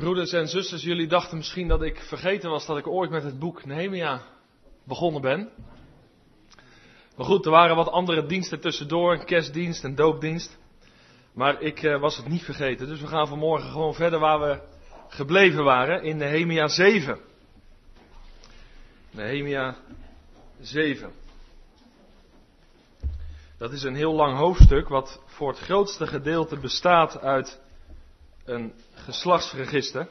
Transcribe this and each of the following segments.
Broeders en zusters, jullie dachten misschien dat ik vergeten was dat ik ooit met het boek Nehemia begonnen ben. Maar goed, er waren wat andere diensten tussendoor, kerstdienst, een doopdienst. Maar ik uh, was het niet vergeten, dus we gaan vanmorgen gewoon verder waar we gebleven waren, in Nehemia 7. Nehemia 7. Dat is een heel lang hoofdstuk, wat voor het grootste gedeelte bestaat uit een geslachtsregister.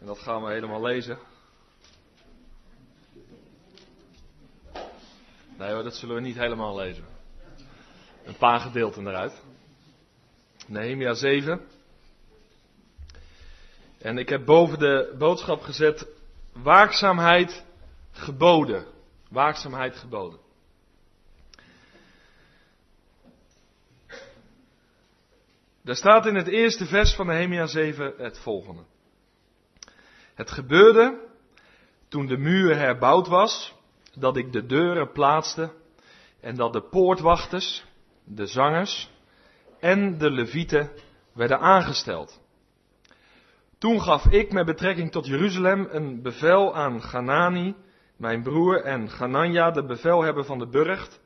En dat gaan we helemaal lezen. Nee hoor, dat zullen we niet helemaal lezen. Een paar gedeelten eruit. Nehemia 7. En ik heb boven de boodschap gezet waakzaamheid geboden. Waakzaamheid geboden. Daar staat in het eerste vers van Nehemia 7 het volgende. Het gebeurde toen de muur herbouwd was, dat ik de deuren plaatste en dat de poortwachters, de zangers en de levieten werden aangesteld. Toen gaf ik met betrekking tot Jeruzalem een bevel aan Ganani, mijn broer, en Ganania, de bevelhebber van de burcht,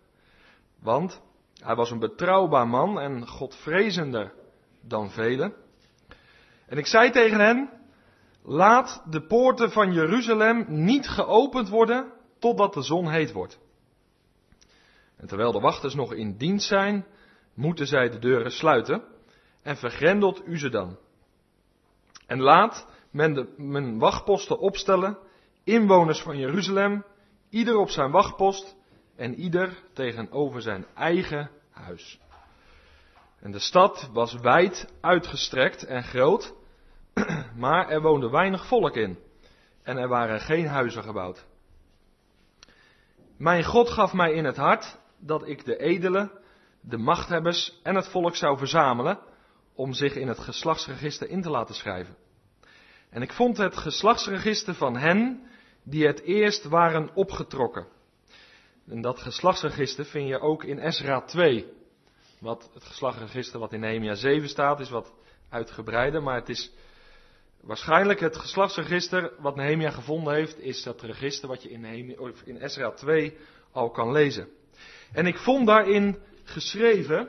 want hij was een betrouwbaar man en godvrezender dan velen. En ik zei tegen hen, laat de poorten van Jeruzalem niet geopend worden totdat de zon heet wordt. En terwijl de wachters nog in dienst zijn, moeten zij de deuren sluiten en vergrendelt u ze dan. En laat men de, wachtposten opstellen, inwoners van Jeruzalem, ieder op zijn wachtpost en ieder tegenover zijn eigen huis. En de stad was wijd uitgestrekt en groot, maar er woonde weinig volk in. En er waren geen huizen gebouwd. Mijn God gaf mij in het hart dat ik de edelen, de machthebbers en het volk zou verzamelen om zich in het geslachtsregister in te laten schrijven. En ik vond het geslachtsregister van hen die het eerst waren opgetrokken. En dat geslachtsregister vind je ook in Esra 2. Wat het geslachtregister wat in Nehemia 7 staat is wat uitgebreider, maar het is waarschijnlijk het geslachtsregister wat Nehemia gevonden heeft, is dat register wat je in, Nehemia, of in Esra 2 al kan lezen. En ik vond daarin geschreven,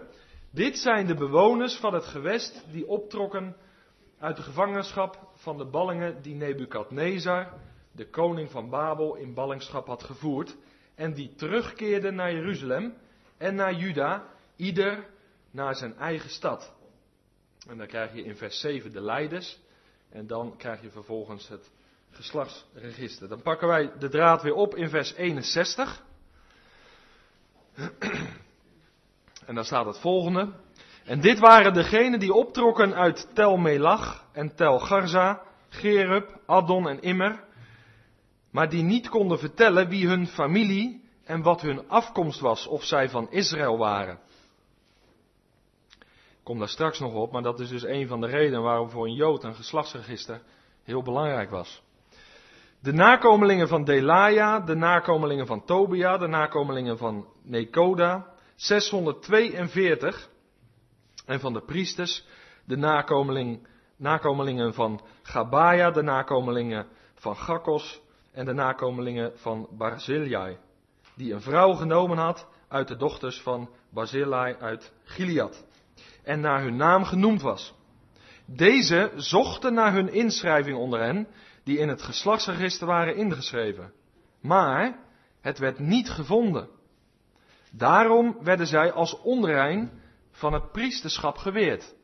dit zijn de bewoners van het gewest die optrokken uit de gevangenschap van de ballingen die Nebukadnezar, de koning van Babel, in ballingschap had gevoerd en die terugkeerden naar Jeruzalem en naar Juda Ieder naar zijn eigen stad. En dan krijg je in vers 7 de leiders. En dan krijg je vervolgens het geslachtsregister. Dan pakken wij de draad weer op in vers 61. En daar staat het volgende. En dit waren degenen die optrokken uit Tel Melach en Tel Garza, Gerub, Addon en Immer. Maar die niet konden vertellen wie hun familie en wat hun afkomst was, of zij van Israël waren kom daar straks nog op, maar dat is dus een van de redenen waarom voor een Jood een geslachtsregister heel belangrijk was. De nakomelingen van Delaya, de nakomelingen van Tobia, de nakomelingen van Nekoda, 642. En van de priesters, de nakomeling, nakomelingen van Gabaya, de nakomelingen van Gakos en de nakomelingen van Barzillai, die een vrouw genomen had uit de dochters van Barzillai uit Gilead en naar hun naam genoemd was. Deze zochten naar hun inschrijving onder hen, die in het geslachtsregister waren ingeschreven. Maar het werd niet gevonden. Daarom werden zij als onrein van het priesterschap geweerd.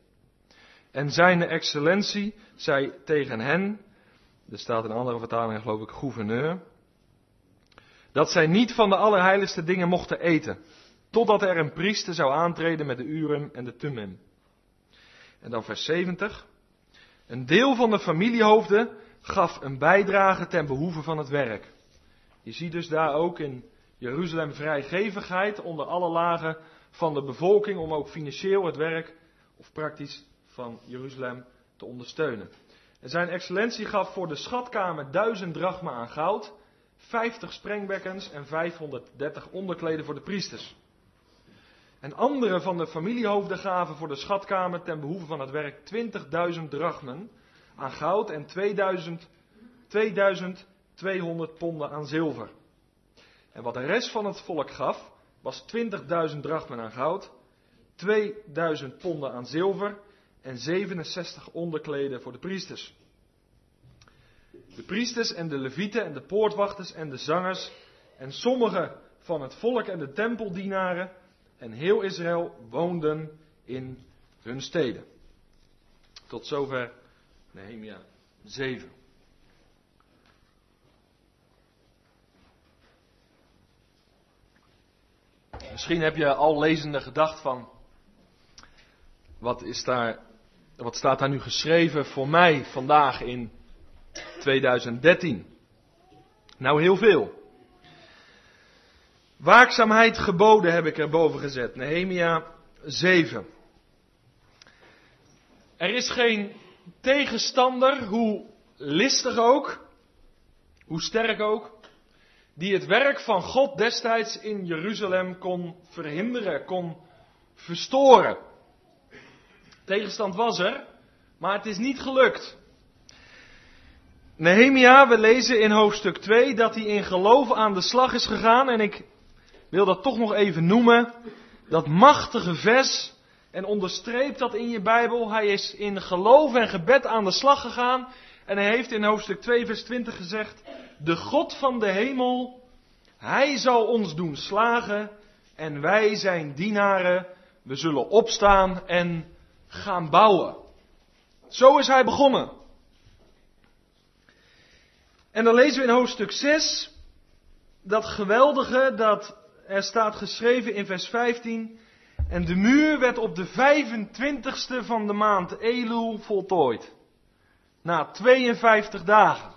En zijn excellentie zei tegen hen, er staat in andere vertalingen geloof ik gouverneur, dat zij niet van de allerheiligste dingen mochten eten. Totdat er een priester zou aantreden met de Urim en de Tumim. En dan vers 70. Een deel van de familiehoofden gaf een bijdrage ten behoeve van het werk. Je ziet dus daar ook in Jeruzalem vrijgevigheid onder alle lagen van de bevolking om ook financieel het werk of praktisch van Jeruzalem te ondersteunen. En zijn excellentie gaf voor de schatkamer duizend drachma aan goud, 50 sprengbekkens en 530 onderkleden voor de priesters. En andere van de familiehoofden gaven voor de schatkamer ten behoeve van het werk 20.000 drachmen aan goud en 2000, 2200 ponden aan zilver. En wat de rest van het volk gaf, was 20.000 drachmen aan goud, 2000 ponden aan zilver en 67 onderkleden voor de priesters. De priesters en de levieten en de poortwachters en de zangers en sommige van het volk en de tempeldienaren en heel Israël woonden in hun steden. Tot zover Nehemia 7. Misschien heb je al lezende gedacht van, wat is daar, wat staat daar nu geschreven voor mij vandaag in 2013? Nou, heel veel. Waakzaamheid geboden heb ik erboven gezet. Nehemia 7. Er is geen tegenstander, hoe listig ook, hoe sterk ook, die het werk van God destijds in Jeruzalem kon verhinderen, kon verstoren. Tegenstand was er, maar het is niet gelukt. Nehemia, we lezen in hoofdstuk 2 dat hij in geloof aan de slag is gegaan en ik wil dat toch nog even noemen. Dat machtige vers en onderstreep dat in je Bijbel. Hij is in geloof en gebed aan de slag gegaan en hij heeft in hoofdstuk 2 vers 20 gezegd, de God van de hemel, hij zal ons doen slagen en wij zijn dienaren, we zullen opstaan en gaan bouwen. Zo is hij begonnen. En dan lezen we in hoofdstuk 6 dat geweldige, dat er staat geschreven in vers 15, en de muur werd op de 25ste van de maand Elul voltooid. Na 52 dagen.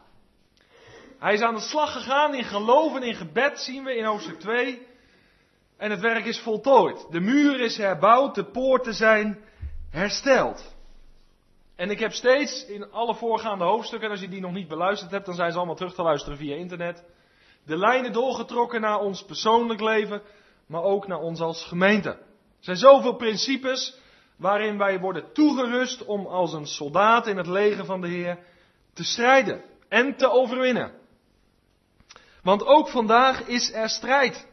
Hij is aan de slag gegaan in geloof en in gebed, zien we in hoofdstuk 2. En het werk is voltooid. De muur is herbouwd, de poorten zijn hersteld. En ik heb steeds in alle voorgaande hoofdstukken, en als je die nog niet beluisterd hebt, dan zijn ze allemaal terug te luisteren via internet. De lijnen doorgetrokken naar ons persoonlijk leven, maar ook naar ons als gemeente. Er zijn zoveel principes waarin wij worden toegerust om als een soldaat in het leger van de Heer te strijden en te overwinnen. Want ook vandaag is er strijd.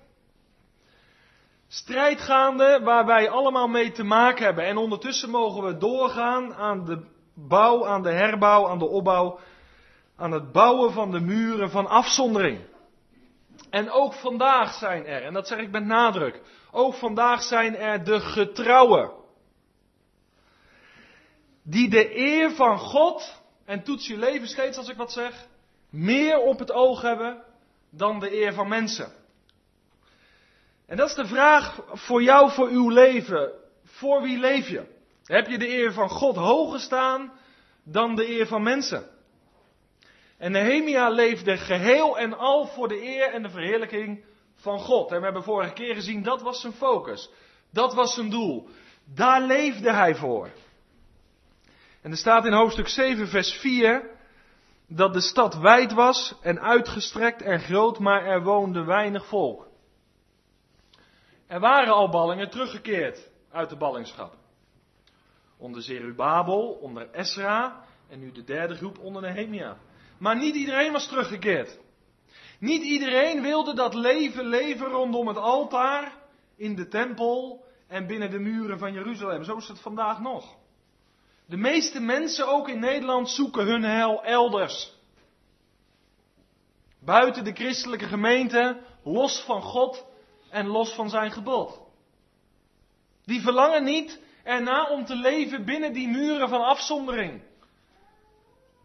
Strijd gaande waar wij allemaal mee te maken hebben. En ondertussen mogen we doorgaan aan de bouw, aan de herbouw, aan de opbouw, aan het bouwen van de muren van afzondering. En ook vandaag zijn er, en dat zeg ik met nadruk, ook vandaag zijn er de getrouwen. Die de eer van God, en toets je leven steeds als ik wat zeg, meer op het oog hebben dan de eer van mensen. En dat is de vraag voor jou, voor uw leven. Voor wie leef je? Heb je de eer van God hoger staan dan de eer van mensen? En Nehemia leefde geheel en al voor de eer en de verheerlijking van God. En we hebben vorige keer gezien, dat was zijn focus. Dat was zijn doel. Daar leefde hij voor. En er staat in hoofdstuk 7, vers 4 dat de stad wijd was en uitgestrekt en groot, maar er woonde weinig volk. Er waren al ballingen teruggekeerd uit de ballingschap. Onder Zerubabel, onder Esra en nu de derde groep onder Nehemia. Maar niet iedereen was teruggekeerd. Niet iedereen wilde dat leven leven rondom het altaar, in de tempel en binnen de muren van Jeruzalem. Zo is het vandaag nog. De meeste mensen, ook in Nederland, zoeken hun hel elders. Buiten de christelijke gemeente, los van God en los van zijn gebod. Die verlangen niet erna om te leven binnen die muren van afzondering.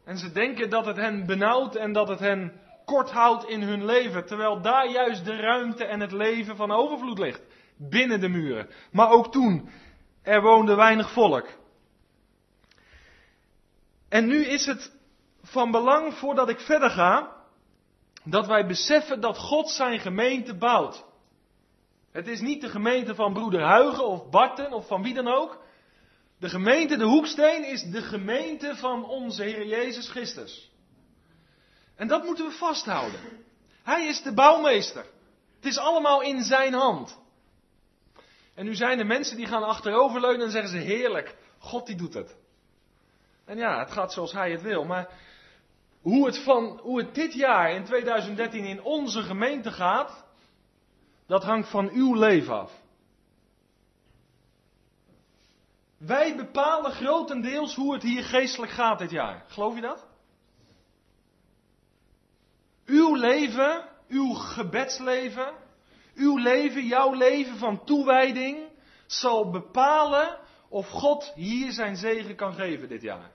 En ze denken dat het hen benauwt en dat het hen kort houdt in hun leven, terwijl daar juist de ruimte en het leven van overvloed ligt. Binnen de muren. Maar ook toen, er woonde weinig volk. En nu is het van belang, voordat ik verder ga, dat wij beseffen dat God zijn gemeente bouwt. Het is niet de gemeente van broeder Huigen of Barten of van wie dan ook. De gemeente, de hoeksteen, is de gemeente van onze Heer Jezus Christus. En dat moeten we vasthouden. Hij is de bouwmeester. Het is allemaal in zijn hand. En nu zijn er mensen die gaan achteroverleunen en zeggen ze heerlijk, God die doet het. En ja, het gaat zoals hij het wil, maar hoe het, van, hoe het dit jaar in 2013 in onze gemeente gaat, dat hangt van uw leven af. Wij bepalen grotendeels hoe het hier geestelijk gaat dit jaar. Geloof je dat? Uw leven, uw gebedsleven, uw leven, jouw leven van toewijding zal bepalen of God hier zijn zegen kan geven dit jaar.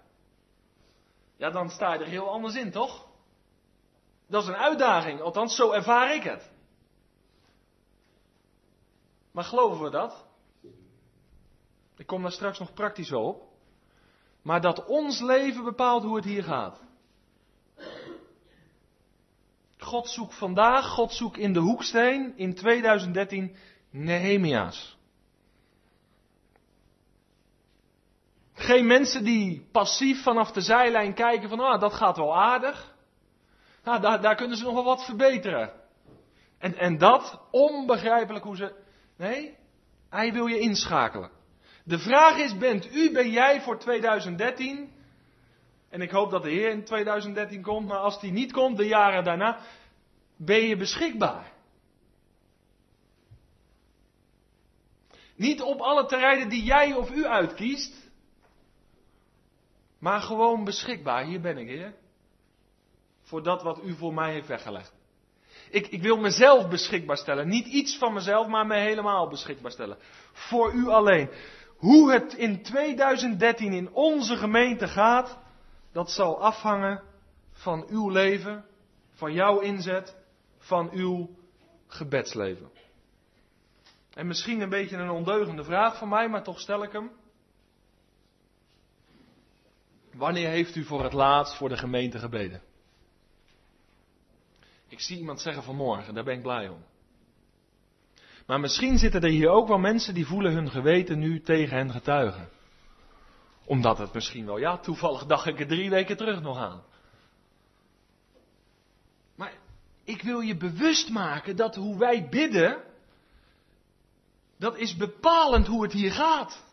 Ja, dan sta je er heel anders in, toch? Dat is een uitdaging, althans zo ervaar ik het. Maar geloven we dat? Ik kom daar straks nog praktisch op. Maar dat ons leven bepaalt hoe het hier gaat. God zoekt vandaag, God zoekt in de hoeksteen in 2013 Nehemia's. Geen mensen die passief vanaf de zijlijn kijken van, ah, dat gaat wel aardig. Nou, daar, daar kunnen ze nog wel wat verbeteren. En, en dat, onbegrijpelijk hoe ze, nee, hij wil je inschakelen. De vraag is, bent u, ben jij voor 2013, en ik hoop dat de Heer in 2013 komt, maar als die niet komt, de jaren daarna, ben je beschikbaar? Niet op alle terreinen die jij of u uitkiest, maar gewoon beschikbaar. Hier ben ik, Heer. Voor dat wat u voor mij heeft weggelegd. Ik, ik wil mezelf beschikbaar stellen. Niet iets van mezelf, maar me helemaal beschikbaar stellen. Voor u alleen. Hoe het in 2013 in onze gemeente gaat, dat zal afhangen van uw leven, van jouw inzet, van uw gebedsleven. En misschien een beetje een ondeugende vraag van mij, maar toch stel ik hem. Wanneer heeft u voor het laatst voor de gemeente gebeden? Ik zie iemand zeggen vanmorgen, daar ben ik blij om. Maar misschien zitten er hier ook wel mensen die voelen hun geweten nu tegen hen getuigen. Omdat het misschien wel, ja, toevallig dacht ik er drie weken terug nog aan. Maar ik wil je bewust maken dat hoe wij bidden, dat is bepalend hoe het hier gaat.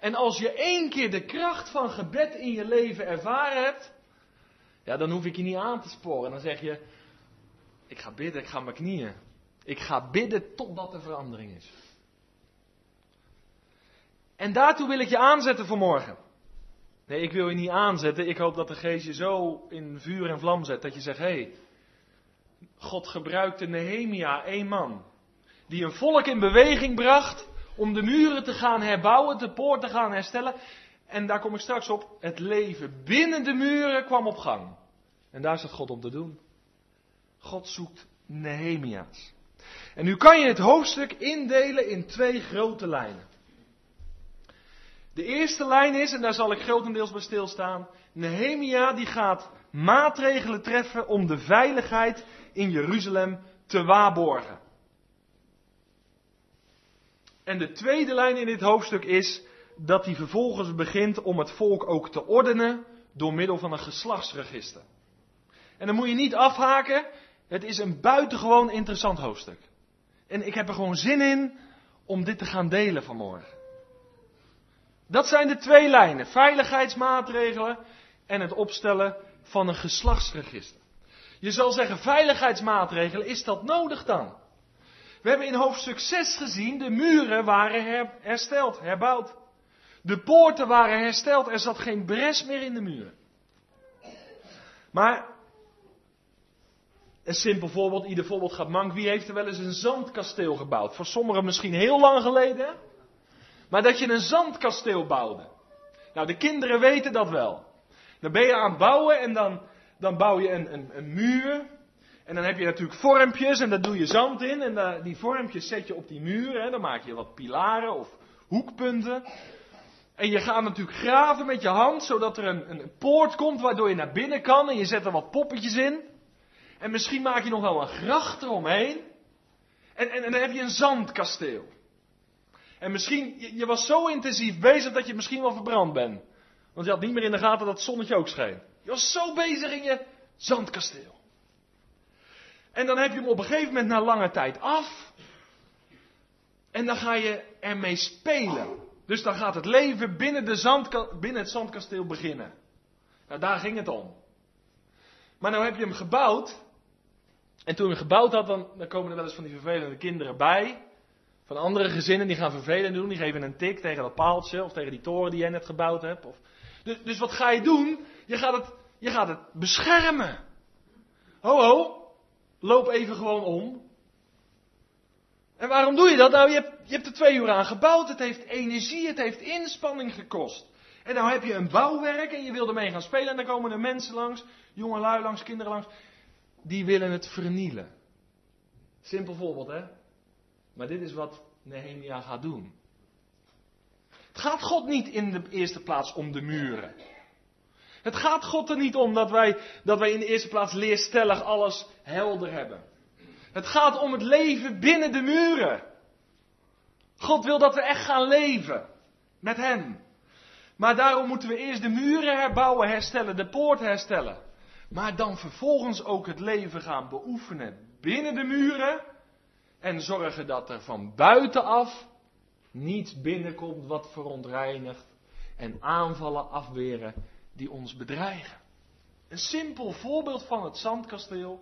En als je één keer de kracht van gebed in je leven ervaren hebt, ja, dan hoef ik je niet aan te sporen. Dan zeg je, ik ga bidden, ik ga mijn knieën. Ik ga bidden totdat er verandering is. En daartoe wil ik je aanzetten vanmorgen. Nee, ik wil je niet aanzetten. Ik hoop dat de geest je zo in vuur en vlam zet dat je zegt: hé, hey, God gebruikte Nehemia, één man, die een volk in beweging bracht om de muren te gaan herbouwen, de poort te gaan herstellen. En daar kom ik straks op. Het leven binnen de muren kwam op gang. En daar zat God om te doen. God zoekt Nehemia's. En nu kan je het hoofdstuk indelen in twee grote lijnen. De eerste lijn is, en daar zal ik grotendeels bij stilstaan, Nehemia die gaat maatregelen treffen om de veiligheid in Jeruzalem te waarborgen. En de tweede lijn in dit hoofdstuk is dat hij vervolgens begint om het volk ook te ordenen door middel van een geslachtsregister. En dan moet je niet afhaken, het is een buitengewoon interessant hoofdstuk. En ik heb er gewoon zin in om dit te gaan delen vanmorgen. Dat zijn de twee lijnen: veiligheidsmaatregelen en het opstellen van een geslachtsregister. Je zal zeggen, veiligheidsmaatregelen, is dat nodig dan? We hebben in hoofdstuk 6 gezien, de muren waren hersteld, herbouwd. De poorten waren hersteld, er zat geen bres meer in de muren. Maar een simpel voorbeeld, ieder voorbeeld gaat mank. Wie heeft er wel eens een zandkasteel gebouwd? Voor sommigen misschien heel lang geleden. Maar dat je een zandkasteel bouwde. Nou, de kinderen weten dat wel. Dan ben je aan het bouwen en dan, dan bouw je een, een, een muur. En dan heb je natuurlijk vormpjes en daar doe je zand in. En die vormpjes zet je op die muur. Hè. Dan maak je wat pilaren of hoekpunten. En je gaat natuurlijk graven met je hand, zodat er een, een poort komt waardoor je naar binnen kan. En je zet er wat poppetjes in. En misschien maak je nog wel een gracht eromheen. En, en, en dan heb je een zandkasteel. En misschien, je, was zo intensief bezig dat je misschien wel verbrand bent. Want je had niet meer in de gaten dat het zonnetje ook scheen. Je was zo bezig in je zandkasteel. En dan heb je hem op een gegeven moment na lange tijd af. En dan ga je ermee spelen. Dus dan gaat het leven binnen, de zandka- binnen het zandkasteel beginnen. Nou, daar ging het om. Maar nou heb je hem gebouwd. En toen je gebouwd had, dan, dan komen er wel eens van die vervelende kinderen bij. Van andere gezinnen die gaan vervelend doen. Die geven een tik tegen dat paaltje of tegen die toren die jij net gebouwd hebt. Of... Dus, dus wat ga je doen? Je gaat, het, je gaat het beschermen. Ho ho, loop even gewoon om. En waarom doe je dat? Nou, je hebt, je hebt er twee uur aan gebouwd. Het heeft energie, het heeft inspanning gekost. En nou heb je een bouwwerk en je wil ermee gaan spelen. En dan komen er mensen langs, jongelui langs, kinderen langs. Die willen het vernielen. Simpel voorbeeld, hè? Maar dit is wat Nehemia gaat doen. Het gaat God niet in de eerste plaats om de muren. Het gaat God er niet om dat wij, dat wij in de eerste plaats leerstellig alles helder hebben. Het gaat om het leven binnen de muren. God wil dat we echt gaan leven met Hem. Maar daarom moeten we eerst de muren herbouwen, herstellen, de poort herstellen. Maar dan vervolgens ook het leven gaan beoefenen binnen de muren. En zorgen dat er van buitenaf niets binnenkomt wat verontreinigt. En aanvallen afweren die ons bedreigen. Een simpel voorbeeld van het zandkasteel.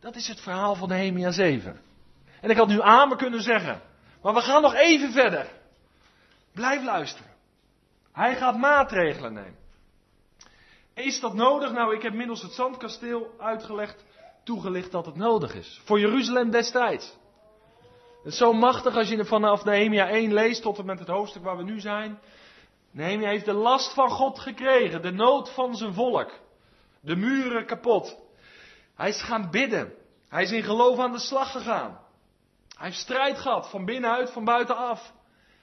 Dat is het verhaal van Nehemia 7. En ik had nu amen kunnen zeggen. Maar we gaan nog even verder. Blijf luisteren. Hij gaat maatregelen nemen. Is dat nodig? Nou, ik heb middels het zandkasteel uitgelegd, toegelicht dat het nodig is. Voor Jeruzalem destijds. Het is zo machtig als je vanaf Nehemia 1 leest tot en met het hoofdstuk waar we nu zijn. Nehemia heeft de last van God gekregen, de nood van zijn volk. De muren kapot. Hij is gaan bidden. Hij is in geloof aan de slag gegaan. Hij heeft strijd gehad, van binnenuit, van buitenaf.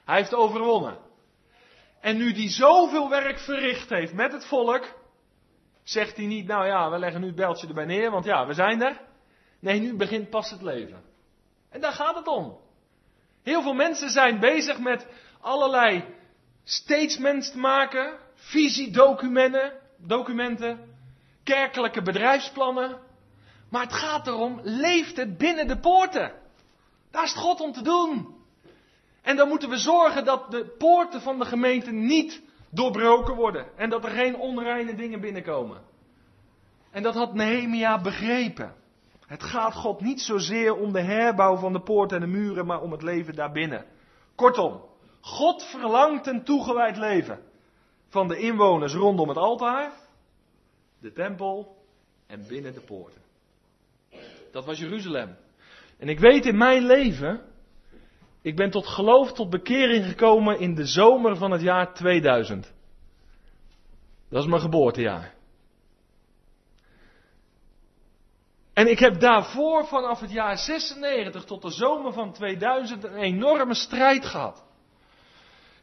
Hij heeft overwonnen. En nu die zoveel werk verricht heeft met het volk, zegt hij niet, nou ja, we leggen nu het beltje erbij neer, want ja, we zijn er. Nee, nu begint pas het leven. En daar gaat het om. Heel veel mensen zijn bezig met allerlei statements te maken, visiedocumenten, documenten, kerkelijke bedrijfsplannen. Maar het gaat erom, leeft het binnen de poorten? Daar is het God om te doen. En dan moeten we zorgen dat de poorten van de gemeente niet doorbroken worden. En dat er geen onreine dingen binnenkomen. En dat had Nehemia begrepen. Het gaat God niet zozeer om de herbouw van de poorten en de muren, maar om het leven daarbinnen. Kortom, God verlangt een toegewijd leven van de inwoners rondom het altaar, de tempel en binnen de poorten. Dat was Jeruzalem. En ik weet in mijn leven, ik ben tot geloof, tot bekering gekomen in de zomer van het jaar 2000. Dat is mijn geboortejaar. En ik heb daarvoor vanaf het jaar 96 tot de zomer van 2000 een enorme strijd gehad.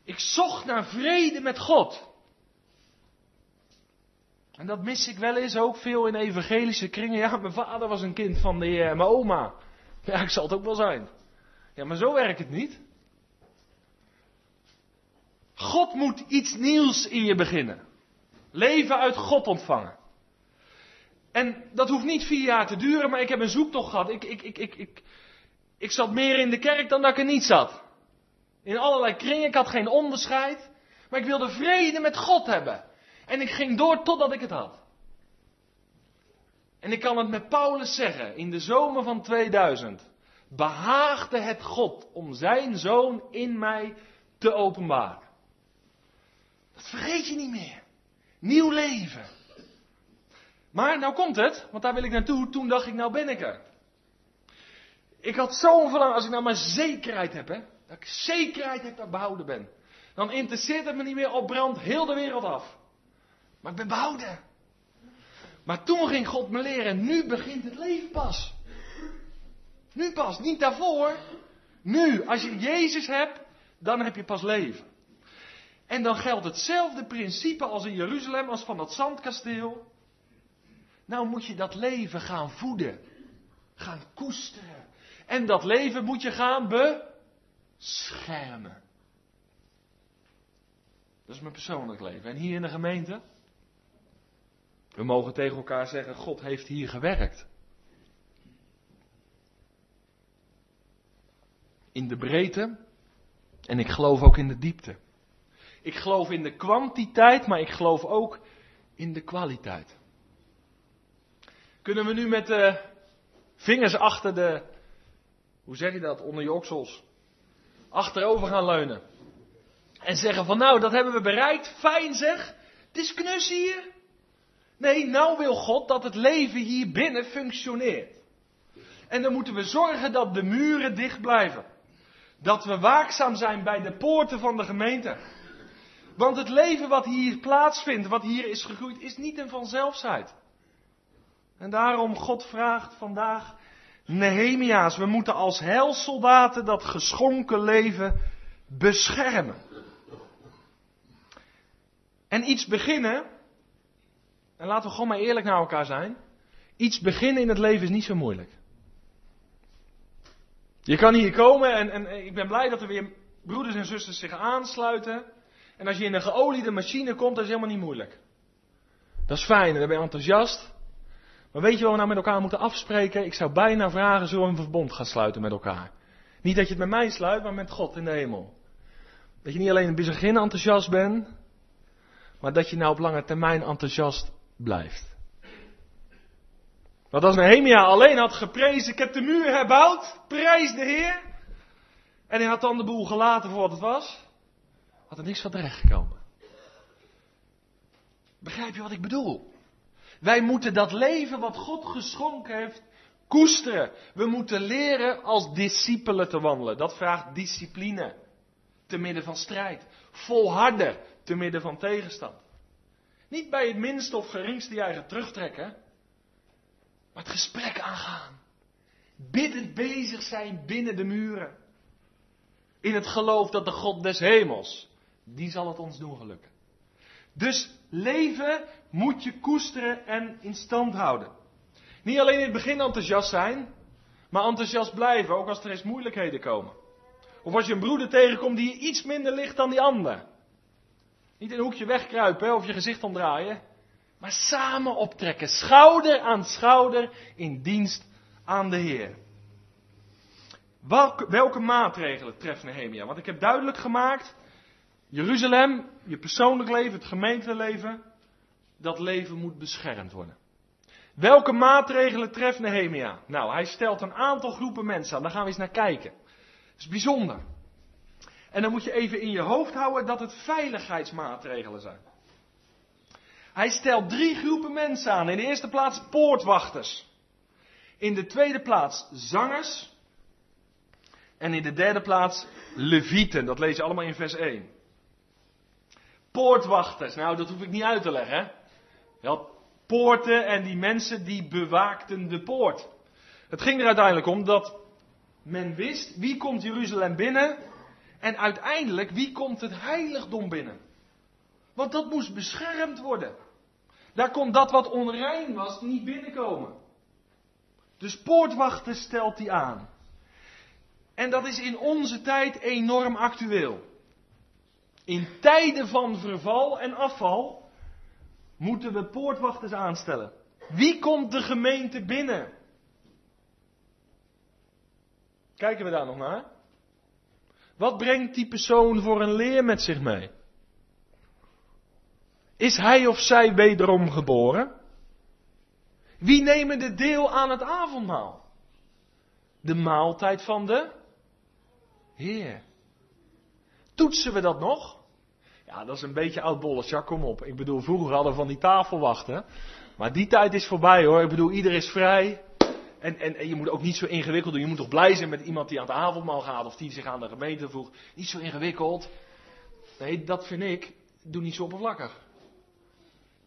Ik zocht naar vrede met God. En dat mis ik wel eens ook veel in evangelische kringen. Ja, mijn vader was een kind van de Heer mijn oma. Ja, ik zal het ook wel zijn. Ja, maar zo werkt het niet. God moet iets nieuws in je beginnen. Leven uit God ontvangen. En dat hoeft niet vier jaar te duren, maar ik heb een zoektocht gehad. Ik, ik, ik, ik, ik, ik zat meer in de kerk dan dat ik er niet zat. In allerlei kringen, ik had geen onderscheid. Maar ik wilde vrede met God hebben. En ik ging door totdat ik het had. En ik kan het met Paulus zeggen, in de zomer van 2000 behaagde het God om zijn zoon in mij te openbaren. Dat vergeet je niet meer. Nieuw leven. Maar nou komt het, want daar wil ik naartoe. Toen dacht ik, nou ben ik er. Ik had zo'n verlangen, als ik nou maar zekerheid heb, hè, dat ik zekerheid heb dat ik behouden ben. Dan interesseert het me niet meer op brand heel de wereld af. Maar ik ben behouden. Maar toen ging God me leren, nu begint het leven pas. Nu pas, niet daarvoor. Nu, als je Jezus hebt, dan heb je pas leven. En dan geldt hetzelfde principe als in Jeruzalem, als van dat zandkasteel. Nou moet je dat leven gaan voeden. Gaan koesteren. En dat leven moet je gaan beschermen. Dat is mijn persoonlijk leven. En hier in de gemeente? We mogen tegen elkaar zeggen, God heeft hier gewerkt. In de breedte, En ik geloof ook in de diepte. Ik geloof in de kwantiteit, maar ik geloof ook in de kwaliteit. Kunnen we nu met de vingers achter de, hoe zeg je dat, onder je oksels, achterover gaan leunen. En zeggen van nou, dat hebben we bereikt, fijn zeg, het is knus hier. Nee, nou wil God dat het leven hier binnen functioneert. En dan moeten we zorgen dat de muren dicht blijven. Dat we waakzaam zijn bij de poorten van de gemeente. Want het leven wat hier plaatsvindt, wat hier is gegroeid, is niet een vanzelfsheid. En daarom God vraagt vandaag Nehemia's, we moeten als heilsoldaten dat geschonken leven beschermen. En iets beginnen, en laten we gewoon maar eerlijk naar elkaar zijn, iets beginnen in het leven is niet zo moeilijk. Je kan hier komen en, en ik ben blij dat er weer broeders en zusters zich aansluiten. En als je in een geoliede machine komt, dat is helemaal niet moeilijk. Dat is fijn en dan ben je enthousiast. Maar weet je wat we nou met elkaar moeten afspreken? Ik zou bijna vragen, zullen we een verbond gaan sluiten met elkaar? Niet dat je het met mij sluit, maar met God in de hemel. Dat je niet alleen in het begin enthousiast bent, maar dat je nou op lange termijn enthousiast blijft. Want als Nehemia alleen had geprezen, ik heb de muur herbouwd, prijs de Heer. En hij had dan de boel gelaten voor wat het was, had er niks van terecht gekomen. Begrijp je wat ik bedoel? Wij moeten dat leven wat God geschonken heeft koesteren. We moeten leren als discipelen te wandelen. Dat vraagt discipline. Te midden van strijd. Volharden te midden van tegenstand. Niet bij het minste of geringste je terugtrekken. Maar het gesprek aangaan. Biddend bezig zijn binnen de muren. In het geloof dat de God des hemels, die zal het ons doen gelukken. Dus leven moet je koesteren en in stand houden. Niet alleen in het begin enthousiast zijn, maar enthousiast blijven, ook als er eens moeilijkheden komen. Of als je een broeder tegenkomt die je iets minder ligt dan die ander. Niet in een hoekje wegkruipen of je gezicht omdraaien, maar samen optrekken, schouder aan schouder in dienst aan de Heer. Welke, welke maatregelen treft Nehemia? Want ik heb duidelijk gemaakt, Jeruzalem, je persoonlijk leven, het gemeenteleven, dat leven moet beschermd worden. Welke maatregelen treft Nehemia? Nou, hij stelt een aantal groepen mensen aan. Daar gaan we eens naar kijken. Dat is bijzonder. En dan moet je even in je hoofd houden dat het veiligheidsmaatregelen zijn. Hij stelt drie groepen mensen aan. In de eerste plaats poortwachters. In de tweede plaats zangers. En in de derde plaats levieten. Dat lees je allemaal in vers 1. Poortwachters. Nou, dat hoef ik niet uit te leggen. Hè? Poorten en die mensen die bewaakten de poort. Het ging er uiteindelijk om dat men wist wie komt Jeruzalem binnen en uiteindelijk wie komt het heiligdom binnen. Want dat moest beschermd worden. Daar kon dat wat onrein was niet binnenkomen. Dus poortwachten stelt hij aan. En dat is in onze tijd enorm actueel. In tijden van verval en afval moeten we poortwachters aanstellen. Wie komt de gemeente binnen? Kijken we daar nog naar? Wat brengt die persoon voor een leer met zich mee? Is hij of zij wederom geboren? Wie nemen de deel aan het avondmaal? De maaltijd van de Heer. Toetsen we dat nog? Ja, dat is een beetje oud Ja, kom op. Ik bedoel, vroeger hadden we van die tafelwachten. Maar die tijd is voorbij hoor. Ik bedoel, ieder is vrij. En, en, en, je moet ook niet zo ingewikkeld doen. Je moet toch blij zijn met iemand die aan het avondmaal gaat of die zich aan de gemeente voegt. Niet zo ingewikkeld. Nee, dat vind ik. Doe niet zo oppervlakkig.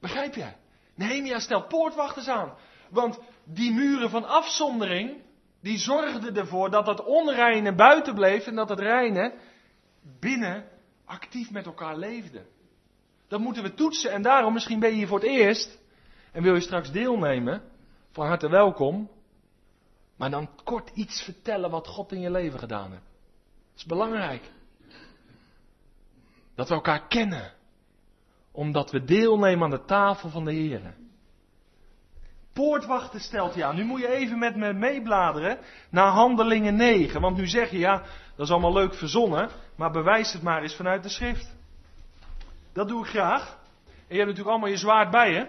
Begrijp je? Nehemia stelt poortwachters aan. Want die muren van afzondering, die zorgden ervoor dat het onreine buiten bleef en dat het reine binnen actief met elkaar leefde. Dat moeten we toetsen en daarom, misschien ben je hier voor het eerst en wil je straks deelnemen, van harte welkom. Maar dan kort iets vertellen wat God in je leven gedaan heeft. Dat is belangrijk. Dat we elkaar kennen. Omdat we deelnemen aan de tafel van de Heer. Poortwachten stelt hij aan. Nu moet je even met me meebladeren naar Handelingen 9. Want nu zeg je, ja, dat is allemaal leuk verzonnen. Maar bewijs het maar eens vanuit de schrift. Dat doe ik graag. En je hebt natuurlijk allemaal je zwaard bij je.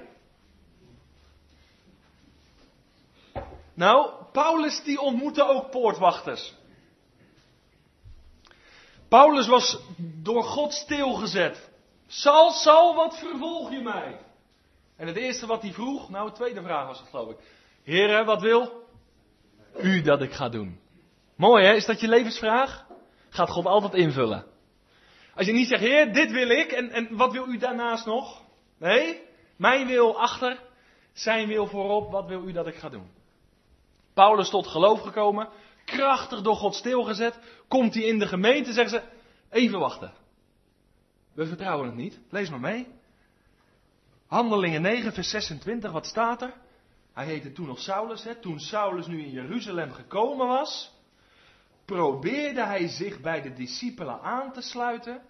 Nou, Paulus die ontmoette ook poortwachters. Paulus was door God stilgezet. Sal, Sal, wat vervolg je mij? En het eerste wat hij vroeg, nou, de tweede vraag was het geloof ik. Heren, wat wil u dat ik ga doen? Mooi hè, is dat je levensvraag? Gaat God altijd invullen. Als je niet zegt, Heer, dit wil ik, en, en wat wil u daarnaast nog? Nee, mijn wil achter, zijn wil voorop, wat wil u dat ik ga doen? Paulus tot geloof gekomen, krachtig door God stilgezet, komt hij in de gemeente, zeggen ze, even wachten. We vertrouwen het niet, lees maar mee. Handelingen 9, vers 26, wat staat er? Hij heette toen nog Saulus, hè? toen Saulus nu in Jeruzalem gekomen was, probeerde hij zich bij de discipelen aan te sluiten,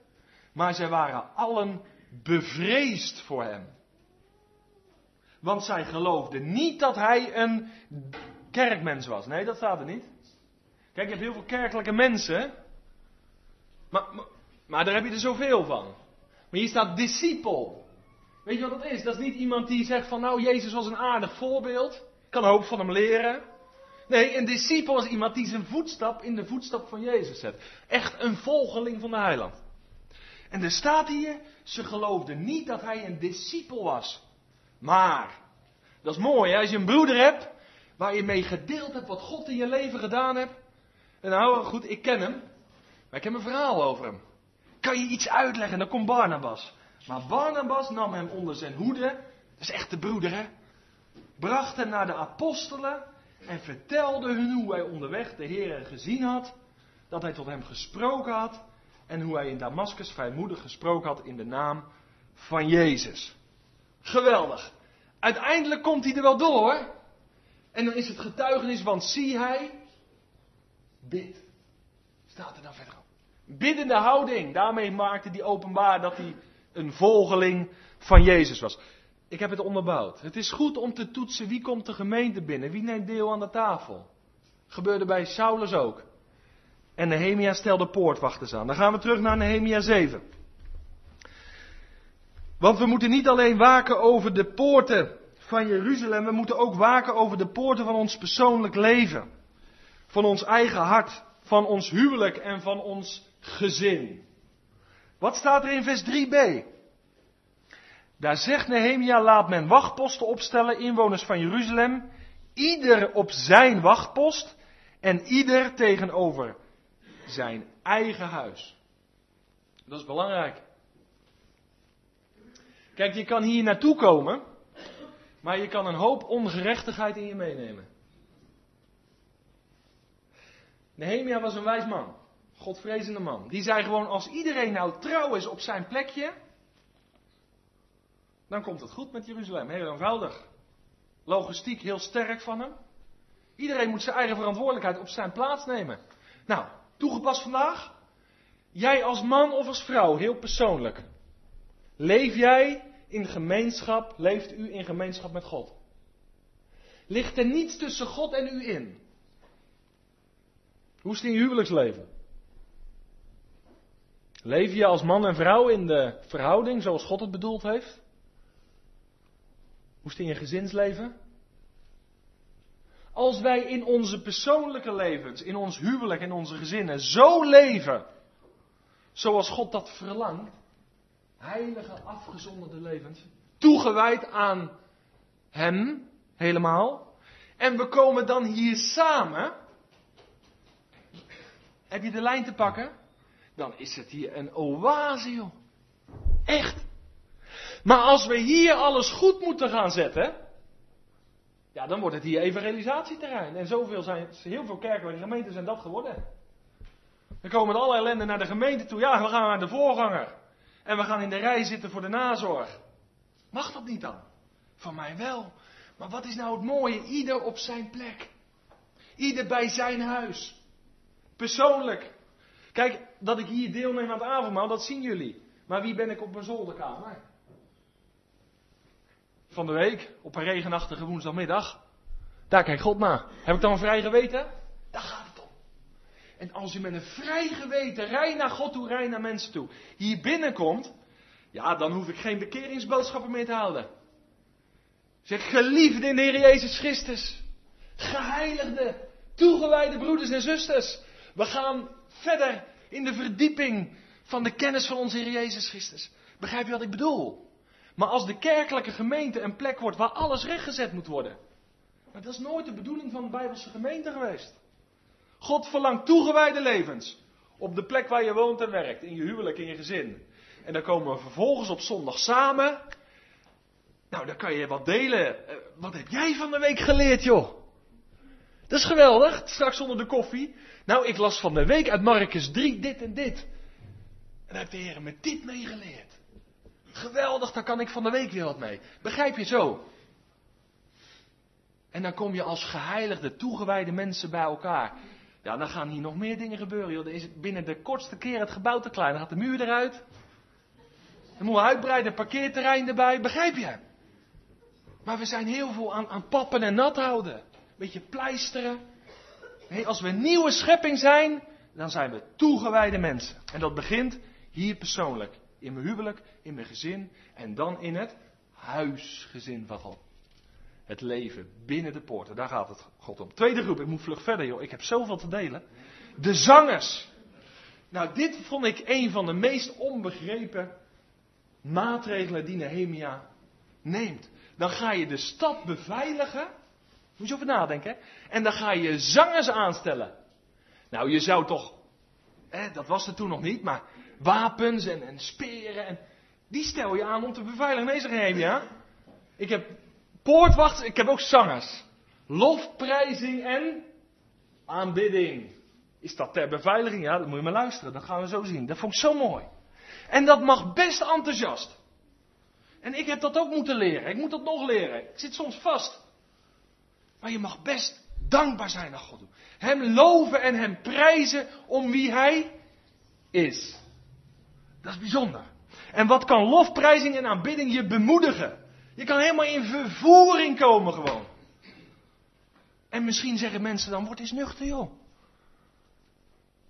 maar zij waren allen bevreesd voor hem. Want zij geloofden niet dat hij een kerkmens was. Nee, dat staat er niet. Kijk, je hebt heel veel kerkelijke mensen. Maar, maar, maar daar heb je er zoveel van. Maar hier staat discipel. Weet je wat dat is? Dat is niet iemand die zegt van nou, Jezus was een aardig voorbeeld. Ik kan hoop van hem leren. Nee, een discipel is iemand die zijn voetstap in de voetstap van Jezus zet. Echt een volgeling van de heiland. En er staat hier, ze geloofden niet dat hij een discipel was. Maar, dat is mooi, hè? als je een broeder hebt, waar je mee gedeeld hebt wat God in je leven gedaan hebt. En nou, goed, ik ken hem, maar ik heb een verhaal over hem. Kan je iets uitleggen, dan komt Barnabas. Maar Barnabas nam hem onder zijn hoede, dat is echt de broeder hè, bracht hem naar de apostelen en vertelde hun hoe hij onderweg de Heer gezien had, dat hij tot hem gesproken had en hoe hij in Damascus vrijmoedig gesproken had in de naam van Jezus. Geweldig. Uiteindelijk komt hij er wel door. En dan is het getuigenis, want zie hij, bid. Staat er dan verder op. Biddende houding. Daarmee maakte hij openbaar dat hij een volgeling van Jezus was. Ik heb het onderbouwd. Het is goed om te toetsen wie komt de gemeente binnen, wie neemt deel aan de tafel. Gebeurde bij Saulus ook. En Nehemia stelde poortwachters aan. Dan gaan we terug naar Nehemia 7. Want we moeten niet alleen waken over de poorten van Jeruzalem, we moeten ook waken over de poorten van ons persoonlijk leven. Van ons eigen hart, van ons huwelijk en van ons gezin. Wat staat er in vers 3b? Daar zegt Nehemia, laat men wachtposten opstellen, inwoners van Jeruzalem, ieder op zijn wachtpost en ieder tegenover zijn eigen huis. Dat is belangrijk. Kijk, je kan hier naartoe komen, maar je kan een hoop ongerechtigheid in je meenemen. Nehemia was een wijs man, godvrezende man. Die zei gewoon, als iedereen nou trouw is op zijn plekje, dan komt het goed met Jeruzalem. Heel eenvoudig. Logistiek heel sterk van hem. Iedereen moet zijn eigen verantwoordelijkheid op zijn plaats nemen. Nou, toegepast vandaag. Jij als man of als vrouw, heel persoonlijk. Leef jij in gemeenschap, leeft u in gemeenschap met God? Ligt er niets tussen God en u in? Hoe is het in je huwelijksleven? Leef je als man en vrouw in de verhouding zoals God het bedoeld heeft? Hoe is in je gezinsleven? Als wij in onze persoonlijke levens, in ons huwelijk en onze gezinnen zo leven, zoals God dat verlangt, heilige, afgezonderde levens, toegewijd aan Hem helemaal, en we komen dan hier samen, heb je de lijn te pakken? Dan is het hier een oase, joh. Echt. Maar als we hier alles goed moeten gaan zetten, ja, dan wordt het hier evangelisatieterrein. En zoveel zijn, heel veel kerken en gemeenten zijn dat geworden. We komen met alle ellende naar de gemeente toe. Ja, we gaan naar de voorganger. En we gaan in de rij zitten voor de nazorg. Mag dat niet dan? Van mij wel. Maar wat is nou het mooie? Ieder op zijn plek. Ieder bij zijn huis. Persoonlijk. Kijk, dat ik hier deelneem aan het avondmaal, dat zien jullie. Maar wie ben ik op mijn zolderkamer? van de week op een regenachtige woensdagmiddag. Daar kijkt God naar. Heb ik dan een vrij geweten? Daar gaat het om. En als je met een vrij geweten, rij naar God toe, rij naar mensen toe, hier binnenkomt, ja, dan hoef ik geen bekeringsboodschappen meer te houden. Zeg, geliefde in de Heer Jezus Christus. Geheiligde, toegewijde broeders en zusters. We gaan verder in de verdieping van de kennis van onze Heer Jezus Christus. Begrijp je wat ik bedoel? Maar als de kerkelijke gemeente een plek wordt waar alles rechtgezet moet worden. Maar dat is nooit de bedoeling van de Bijbelse gemeente geweest. God verlangt toegewijde levens. Op de plek waar je woont en werkt. In je huwelijk, in je gezin. En dan komen we vervolgens op zondag samen. Nou, dan kan je wat delen. Eh, wat heb jij van de week geleerd, joh? Dat is geweldig. Straks onder de koffie. Nou, ik las van de week uit Marcus 3 dit en dit. En daar heeft de Heer me dit meegeleerd. Geweldig, daar kan ik van de week weer wat mee. Begrijp je zo? En dan kom je als geheiligde, toegewijde mensen bij elkaar. Ja, dan gaan hier nog meer dingen gebeuren. Joh. Dan is binnen de kortste keer het gebouw te klein. Dan gaat de muur eruit. Dan moeten we uitbreiden, parkeerterrein erbij. Begrijp je? Maar we zijn heel veel aan, aan pappen en nat houden. Beetje pleisteren. Nee, als we nieuwe schepping zijn, dan zijn we toegewijde mensen. En dat begint hier persoonlijk. In mijn huwelijk, in mijn gezin en dan in het huisgezin van God. Het leven binnen de poorten, daar gaat het God om. Tweede groep, ik moet vlug verder joh, ik heb zoveel te delen. De zangers. Nou, dit vond ik een van de meest onbegrepen maatregelen die Nehemia neemt. Dan ga je de stad beveiligen. Moet je over nadenken. En dan ga je zangers aanstellen. Nou, je zou toch. Hè, dat was er toen nog niet, maar wapens en, en speren. En, die stel je aan om te beveiligen. Nee, zeg Nehemia. Ik heb poortwachts, ik heb ook zangers. Lofprijzing en aanbidding. Is dat ter beveiliging? Ja, dan moet je maar luisteren. Dat gaan we zo zien. Dat vond ik zo mooi. En dat mag best enthousiast. En ik heb dat ook moeten leren. Ik moet dat nog leren. Ik zit soms vast. Maar je mag best dankbaar zijn naar God. Hem loven en hem prijzen om wie hij is. Dat is bijzonder. En wat kan lofprijzing en aanbidding je bemoedigen? Je kan helemaal in vervoering komen gewoon. En misschien zeggen mensen dan, word eens nuchter joh.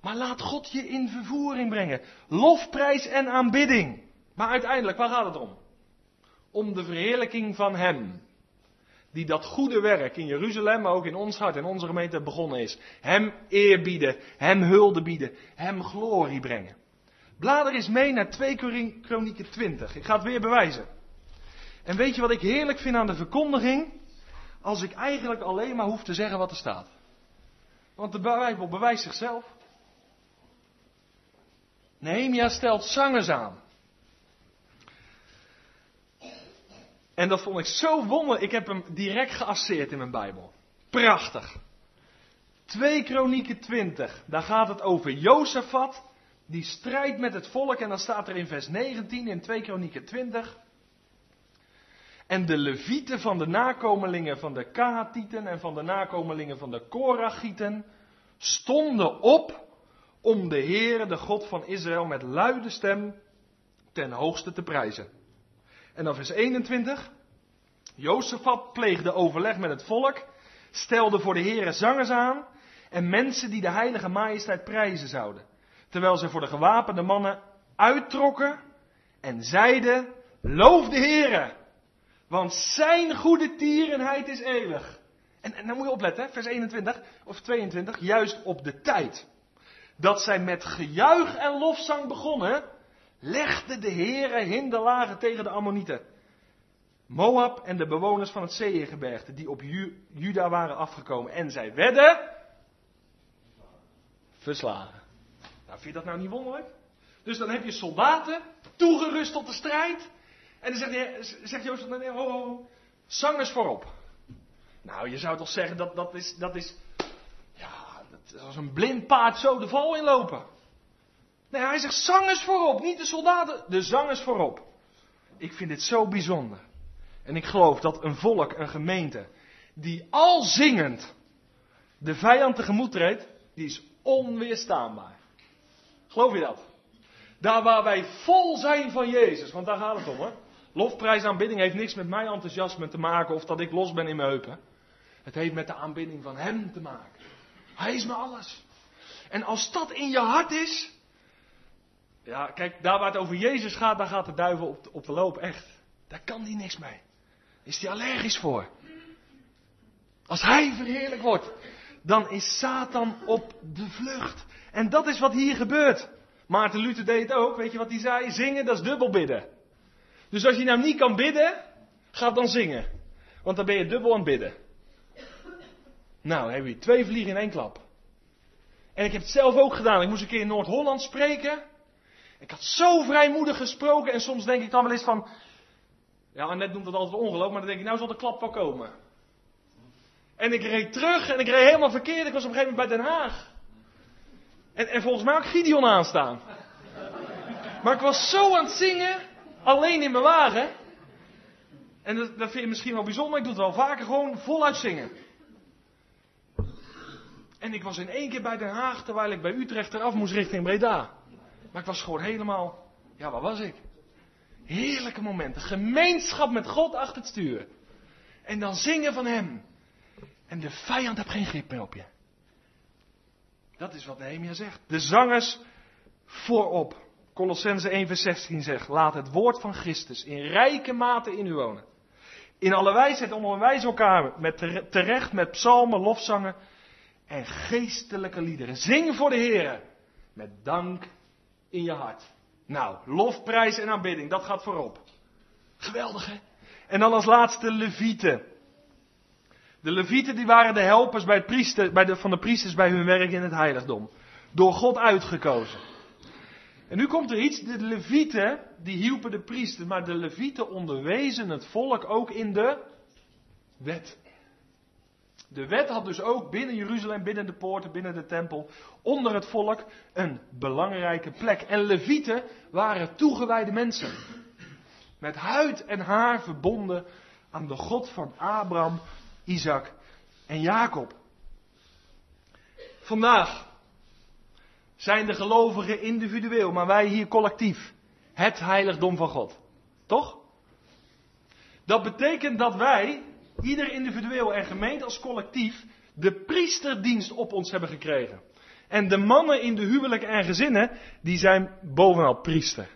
Maar laat God je in vervoering brengen. Lofprijs en aanbidding. Maar uiteindelijk, waar gaat het om? Om de verheerlijking van Hem. Die dat goede werk in Jeruzalem, maar ook in ons hart, in onze gemeente begonnen is. Hem eerbieden, Hem hulde bieden, Hem glorie brengen. Blader is mee naar 2 Kronieken 20. Ik ga het weer bewijzen. En weet je wat ik heerlijk vind aan de verkondiging? Als ik eigenlijk alleen maar hoef te zeggen wat er staat. Want de Bijbel bewijst zichzelf. Nehemia stelt zangers aan. En dat vond ik zo wonder. Ik heb hem direct geasseerd in mijn Bijbel. Prachtig. 2 Kronieken 20. Daar gaat het over Jozefat. Die strijdt met het volk. En dan staat er in vers 19 in 2 Kronieken 20. En de levieten van de nakomelingen van de Kahatieten en van de nakomelingen van de Korachieten stonden op om de Heere, de God van Israël, met luide stem ten hoogste te prijzen. En dan vers 21. Jozefat pleegde overleg met het volk, stelde voor de Heere zangers aan en mensen die de heilige majesteit prijzen zouden. Terwijl ze voor de gewapende mannen uittrokken en zeiden, loof de Heere, want zijn goede tierenheid is eeuwig. En dan moet je opletten, vers 21 of 22, juist op de tijd dat zij met gejuich en lofzang begonnen, legde de Heere hinderlagen tegen de Ammonieten. Moab en de bewoners van het Zeeëngebergte die op Juda waren afgekomen. En zij werden verslagen. Nou, vind je dat nou niet wonderlijk? Dus dan heb je soldaten toegerust tot de strijd. En dan zegt, zegt Jozef, nee, ho, ho, zangers voorop. Nou, je zou toch zeggen dat dat is, dat is als een blind paard zo de val inlopen. Nee, hij zegt zangers voorop, niet de soldaten, de zangers voorop. Ik vind dit zo bijzonder. En ik geloof dat een volk, een gemeente, die al zingend de vijand tegemoet treedt, die is onweerstaanbaar. Geloof je dat? Daar waar wij vol zijn van Jezus, want daar gaat het om hoor. Lofprijs aanbidding heeft niks met mijn enthousiasme te maken of dat ik los ben in mijn heupen. Het heeft met de aanbidding van Hem te maken. Hij is me alles. En als dat in je hart is. Ja, kijk, daar waar het over Jezus gaat, daar gaat de duivel op de, op de loop, echt. Daar kan die niks mee. Is die allergisch voor. Als hij verheerlijk wordt, dan is Satan op de vlucht. En dat is wat hier gebeurt. Maarten Luther deed het ook. Weet je wat hij zei? Zingen, dat is dubbel bidden. Dus als je nou niet kan bidden, ga dan zingen. Want dan ben je dubbel aan het bidden. Nou, heb je twee vliegen in één klap. En ik heb het zelf ook gedaan. Ik moest een keer in Noord-Holland spreken. Ik had zo vrijmoedig gesproken en soms denk ik dan wel eens van. Ja, net noemt dat altijd ongeloof, maar dan denk ik, nou zal de klap wel komen. En ik reed terug en ik reed helemaal verkeerd. Ik was op een gegeven moment bij Den Haag. En, en volgens mij ik Gideon aanstaan. Maar ik was zo aan het zingen, alleen in mijn wagen. En dat, dat vind je misschien wel bijzonder, ik doe het wel vaker, gewoon voluit zingen. En ik was in één keer bij Den Haag, terwijl ik bij Utrecht eraf moest richting Breda. Maar ik was gewoon helemaal, ja, waar was ik? Heerlijke momenten. Gemeenschap met God achter het stuur. En dan zingen van Hem. En de vijand heeft geen grip meer op je. Dat is wat Nehemia zegt. De zangers voorop. Colossense 1 vers 16 zegt, laat het woord van Christus in rijke mate in u wonen. In alle wijsheid onderwijs elkaar met terecht met psalmen, lofzangen en geestelijke liederen. Zing voor de Heer met dank in je hart. Nou, lofprijs en aanbidding, dat gaat voorop. Geweldig hè? En dan als laatste levieten. De levieten die waren de helpers bij priester, bij van de priesters bij hun werk in het heiligdom. Door God uitgekozen. En nu komt er iets, de levieten die hielpen de priester, maar de levieten onderwezen het volk ook in de wet. De wet had dus ook binnen Jeruzalem, binnen de poorten, binnen de tempel, onder het volk een belangrijke plek. En levieten waren toegewijde mensen. Met huid en haar verbonden aan de God van Abraham, Isaac en Jacob. Vandaag zijn de gelovigen individueel, maar wij hier collectief. Het heiligdom van God. Toch? Dat betekent dat wij, ieder individueel en gemeente als collectief, de priesterdienst op ons hebben gekregen. En de mannen in de huwelijken en gezinnen, die zijn bovenal priester.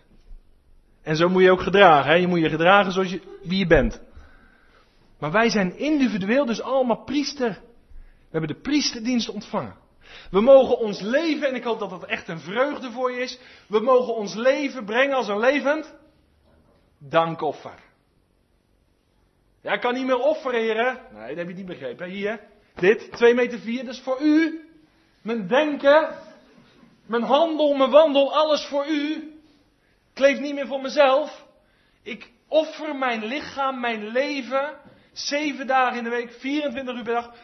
En zo moet je ook gedragen. Hè? Je moet je gedragen zoals je, wie je bent. Maar wij zijn individueel dus allemaal priester. We hebben de priesterdienst ontvangen. We mogen ons leven, en ik hoop dat dat echt een vreugde voor je is. We mogen ons leven brengen als een levend dankoffer. Ja, ik kan niet meer offeren, Nee, dat heb je niet begrepen. Hier, dit, 2 meter 4, dat is voor u. Mijn denken, mijn handel, mijn wandel, alles voor u. Ik leef niet meer voor mezelf. Ik offer mijn lichaam, mijn leven, zeven dagen in de week, 24 uur per dag.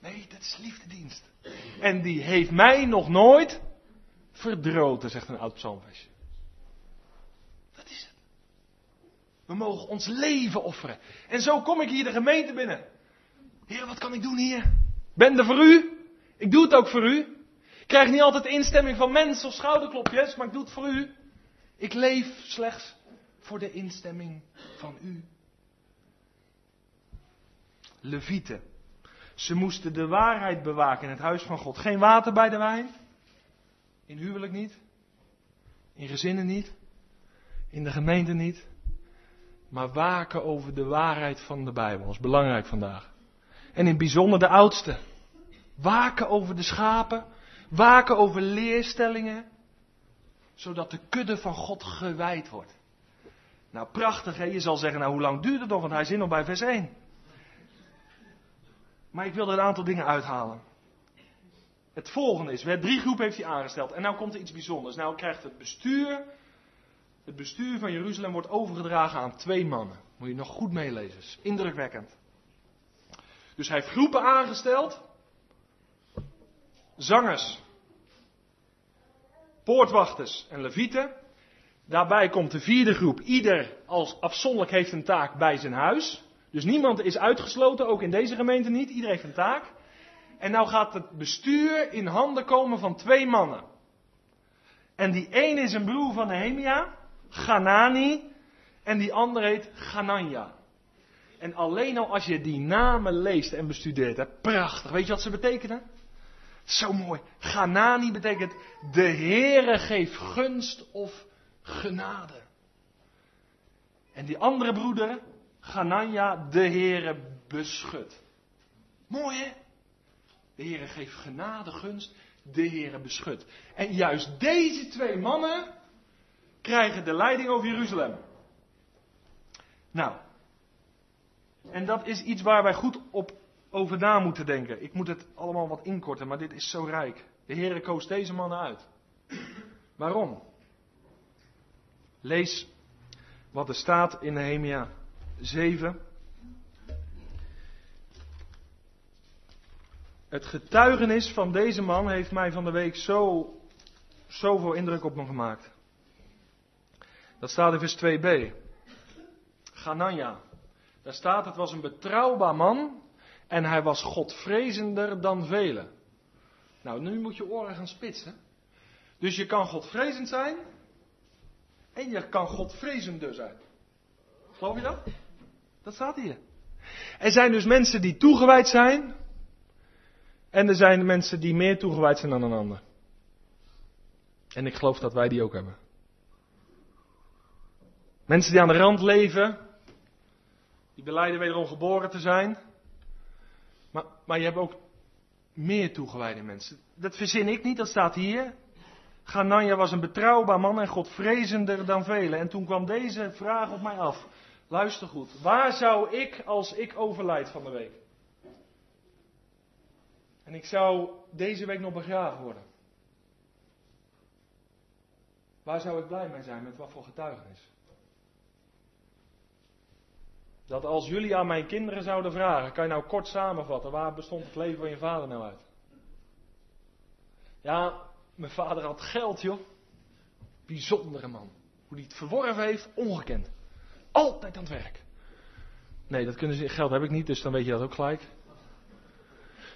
Nee, dat is liefdedienst. En die heeft mij nog nooit verdroten, zegt een oud psalmversje. Dat is het. We mogen ons leven offeren. En zo kom ik hier de gemeente binnen. Heer, wat kan ik doen hier? Ben er voor u. Ik doe het ook voor u. Ik krijg niet altijd instemming van mensen of schouderklopjes, maar ik doe het voor u. Ik leef slechts voor de instemming van u. Levieten. Ze moesten de waarheid bewaken in het huis van God. Geen water bij de wijn. In huwelijk niet. In gezinnen niet. In de gemeente niet. Maar waken over de waarheid van de Bijbel. Dat is belangrijk vandaag. En in het bijzonder de oudste. Waken over de schapen. Waken over leerstellingen. Zodat de kudde van God gewijd wordt. Nou, prachtig hè. Je zal zeggen, nou hoe lang duurt het nog? Want hij zit nog bij vers 1. Maar ik wil er een aantal dingen uithalen. Het volgende is, drie groepen heeft hij aangesteld. En nou komt er iets bijzonders. Nou krijgt het bestuur, het bestuur van Jeruzalem wordt overgedragen aan twee mannen. Moet je nog goed meelezen. Indrukwekkend. Dus hij heeft groepen aangesteld. Zangers. Poortwachters en levieten. Daarbij komt de vierde groep. Ieder als afzonderlijk heeft een taak bij zijn huis. Dus niemand is uitgesloten, ook in deze gemeente niet. Iedereen heeft een taak. En nou gaat het bestuur in handen komen van twee mannen. En die ene is een broer van Nehemia, Ganani. En die andere heet Ganania. En alleen al als je die namen leest en bestudeert, hè, prachtig. Weet je wat ze betekenen? Zo mooi. Ganani betekent de Heere geeft gunst of genade. En die andere broeder, Ganania, de Heere beschut. Mooi hè? De Heere geeft genade, gunst, de Heere beschut. En juist deze twee mannen krijgen de leiding over Jeruzalem. Nou, en dat is iets waar wij goed op over na moeten denken. Ik moet het allemaal wat inkorten, maar dit is zo rijk. De Heere koos deze mannen uit. Waarom? Lees wat er staat in Nehemia 7. Het getuigenis van deze man heeft mij van de week zo, zoveel indruk op me gemaakt. Dat staat in vers 2b. Ganania. Daar staat, het was een betrouwbaar man en hij was godvrezender dan velen. Nou, nu moet je oren gaan spitsen. Dus je kan godvrezend zijn en je kan godvrezender zijn. Geloof je dat? Dat staat hier. Er zijn dus mensen die toegewijd zijn en er zijn mensen die meer toegewijd zijn dan een ander. En ik geloof dat wij die ook hebben. Mensen die aan de rand leven, die beleiden wederom geboren te zijn. Maar, maar je hebt ook meer toegewijde mensen. Dat verzin ik niet, dat staat hier. Ganania was een betrouwbaar man en godvrezender dan velen. En toen kwam deze vraag op mij af. Luister goed. Waar zou ik als ik overlijd van de week? En ik zou deze week nog begraven worden. Waar zou ik blij mee zijn met wat voor getuigenis? Dat als jullie aan mijn kinderen zouden vragen, kan je nou kort samenvatten, waar bestond het leven van je vader nou uit? Ja, mijn vader had geld, joh. Bijzondere man. Hoe hij het verworven heeft, ongekend. Altijd aan het werk. Nee, dat kunnen ze, geld heb ik niet, dus dan weet je dat ook gelijk.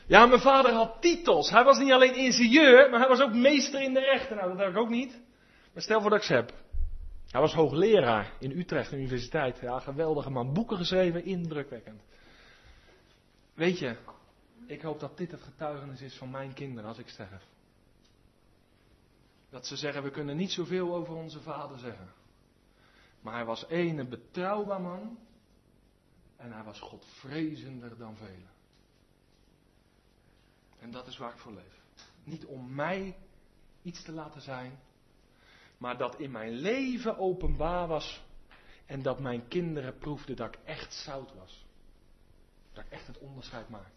Ja, mijn vader had titels. Hij was niet alleen ingenieur, maar hij was ook meester in de rechten. Nou, dat heb ik ook niet. Maar stel voor dat ik ze heb. Hij was hoogleraar in Utrecht Universiteit. Ja, geweldige man. Boeken geschreven, indrukwekkend. Weet je, ik hoop dat dit het getuigenis is van mijn kinderen als ik sterf. Dat ze zeggen, we kunnen niet zoveel over onze vader zeggen. Maar hij was een betrouwbaar man. En hij was godvrezender dan velen. En dat is waar ik voor leef. Niet om mij iets te laten zijn, maar dat in mijn leven openbaar was en dat mijn kinderen proefden dat ik echt zout was. Dat ik echt het onderscheid maakte.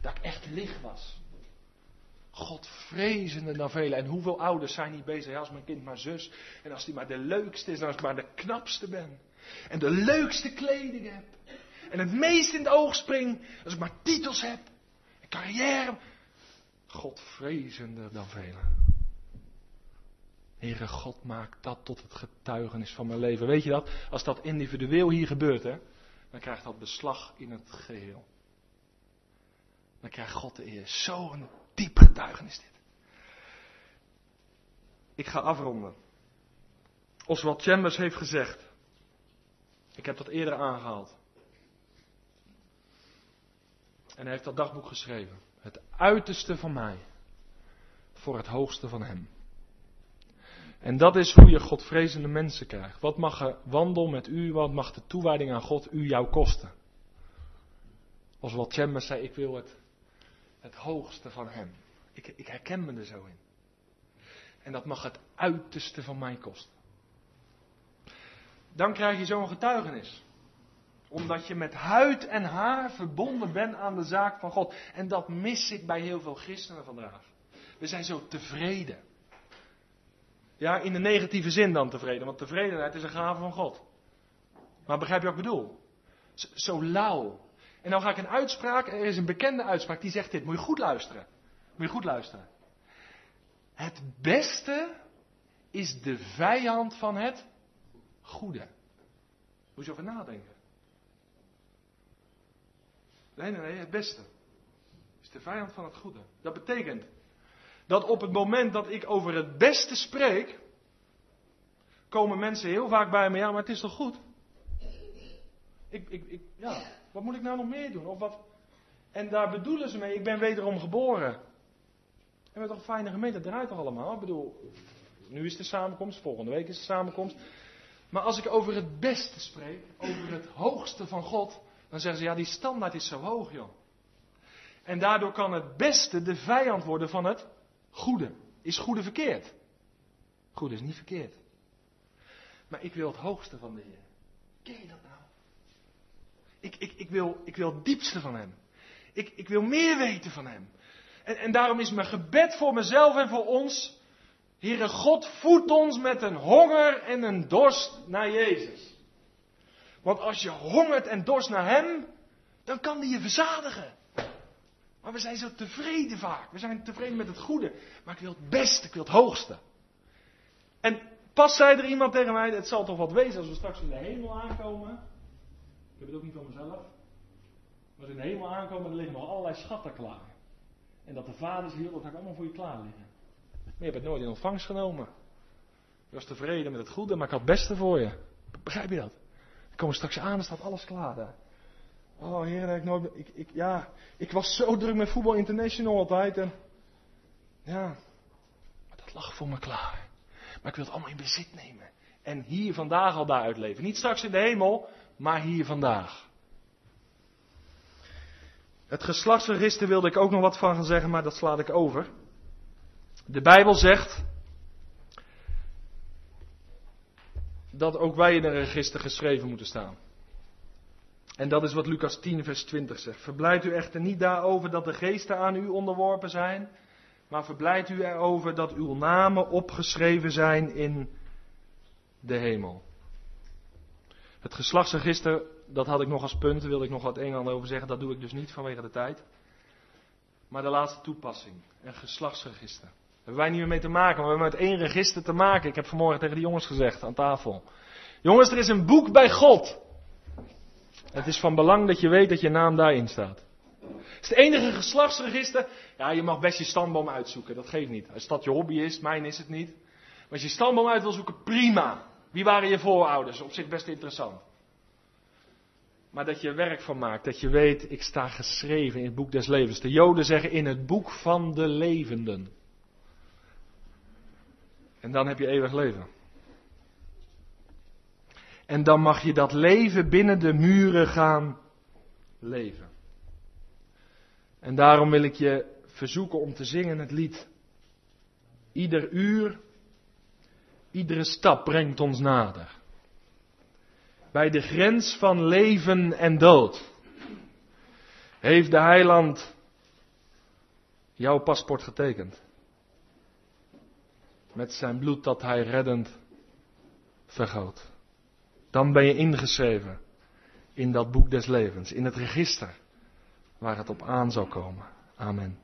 Dat ik echt licht was. God vrezende dan velen. En hoeveel ouders zijn niet bezig? Als mijn kind maar zus. En als die maar de leukste is. En als ik maar de knapste ben. En de leukste kleding heb. En het meest in het oog spring. Als ik maar titels heb. En carrière. God vrezende dan velen. Heere God, maak dat tot het getuigenis van mijn leven. Weet je dat? Als dat individueel hier gebeurt, hè, dan krijgt dat beslag in het geheel. Dan krijgt God de eer. Zo'n diep getuigenis dit. Ik ga afronden. Oswald Chambers heeft gezegd. Ik heb dat eerder aangehaald. En hij heeft dat dagboek geschreven. Het uiterste van mij. Voor het hoogste van hem. En dat is hoe je Godvrezende mensen krijgt. Wat mag er wandel met u, wat mag de toewijding aan God u jou kosten? Als wat Chambers zei, ik wil het, het hoogste van hem. Ik, ik herken me er zo in. En dat mag het uiterste van mij kosten. Dan krijg je zo'n getuigenis. Omdat je met huid en haar verbonden bent aan de zaak van God. En dat mis ik bij heel veel christenen vandaag. We zijn zo tevreden. Ja, in de negatieve zin dan tevreden, want tevredenheid is een gave van God. Maar begrijp je wat ik bedoel? Zo, lauw. En dan ga ik een uitspraak, er is een bekende uitspraak die zegt dit, moet je goed luisteren. Moet je goed luisteren. Het beste is de vijand van het goede. Moet je over nadenken. Nee, nee, nee, het beste is de vijand van het goede. Dat betekent dat op het moment dat ik over het beste spreek, komen mensen heel vaak bij me, ja, maar het is toch goed? Ik, ik, ik, ja, wat moet ik nou nog meer doen? Of wat? En daar bedoelen ze mee, ik ben wederom geboren. En we toch een fijne gemeente, dat draait toch allemaal? Ik bedoel, nu is de samenkomst, volgende week is de samenkomst. Maar als ik over het beste spreek, over het hoogste van God, dan zeggen ze, ja, die standaard is zo hoog, joh. En daardoor kan het beste de vijand worden van het goede. Is goede verkeerd? Goede is niet verkeerd. Maar ik wil het hoogste van de Heer. Ken je dat nou? Ik, ik, ik, wil, ik wil het diepste van Hem. Ik, ik wil meer weten van Hem. En, en daarom is mijn gebed voor mezelf en voor ons. Heere God, voedt ons met een honger en een dorst naar Jezus. Want als je hongert en dorst naar Hem, dan kan die je verzadigen. Maar we zijn zo tevreden vaak. We zijn tevreden met het goede. Maar ik wil het beste, ik wil het hoogste. En pas zei er iemand tegen mij, het zal toch wat wezen als we straks in de hemel aankomen. Ik heb het ook niet van mezelf. Als we in de hemel aankomen, dan liggen nog allerlei schatten klaar. En dat de vaders hier, ga ik allemaal voor je klaar liggen. Maar je hebt het nooit in ontvangst genomen. Je was tevreden met het goede, maar ik had het beste voor je. Begrijp je dat? Dan komen straks aan, dan staat alles klaar daar. Oh dat ik nooit. Ik, ik, ja, ik was zo druk met voetbal international altijd. En, ja, dat lag voor me klaar. Maar ik wil het allemaal in bezit nemen. En hier vandaag al daar uitleven. Niet straks in de hemel, maar hier vandaag. Het geslachtsregister wilde ik ook nog wat van gaan zeggen, maar dat slaat ik over. De Bijbel zegt dat ook wij in een register geschreven moeten staan. En dat is wat Lucas 10, vers 20 zegt. Verblijft u echter niet daarover dat de geesten aan u onderworpen zijn, maar verblijft u erover dat uw namen opgeschreven zijn in de hemel. Het geslachtsregister, dat had ik nog als punt, wilde ik nog wat een en ander over zeggen, dat doe ik dus niet vanwege de tijd. Maar de laatste toepassing, een geslachtsregister. Daar hebben wij niet meer mee te maken, maar we hebben met één register te maken. Ik heb vanmorgen tegen de jongens gezegd aan tafel. Jongens, er is een boek bij God. Het is van belang dat je weet dat je naam daarin staat. Het is het enige geslachtsregister. Ja, je mag best je stamboom uitzoeken, dat geeft niet. Als dat je hobby is, mijn is het niet. Maar als je stamboom uit wil zoeken, prima. Wie waren je voorouders? Op zich best interessant. Maar dat je er werk van maakt, dat je weet, ik sta geschreven in het boek des levens. De Joden zeggen in het boek van de levenden. En dan heb je eeuwig leven. En dan mag je dat leven binnen de muren gaan leven. En daarom wil ik je verzoeken om te zingen het lied. Ieder uur, iedere stap brengt ons nader. Bij de grens van leven en dood heeft de heiland jouw paspoort getekend. Met zijn bloed dat hij reddend vergoot dan ben je ingeschreven in dat boek des levens, in het register waar het op aan zal komen. Amen.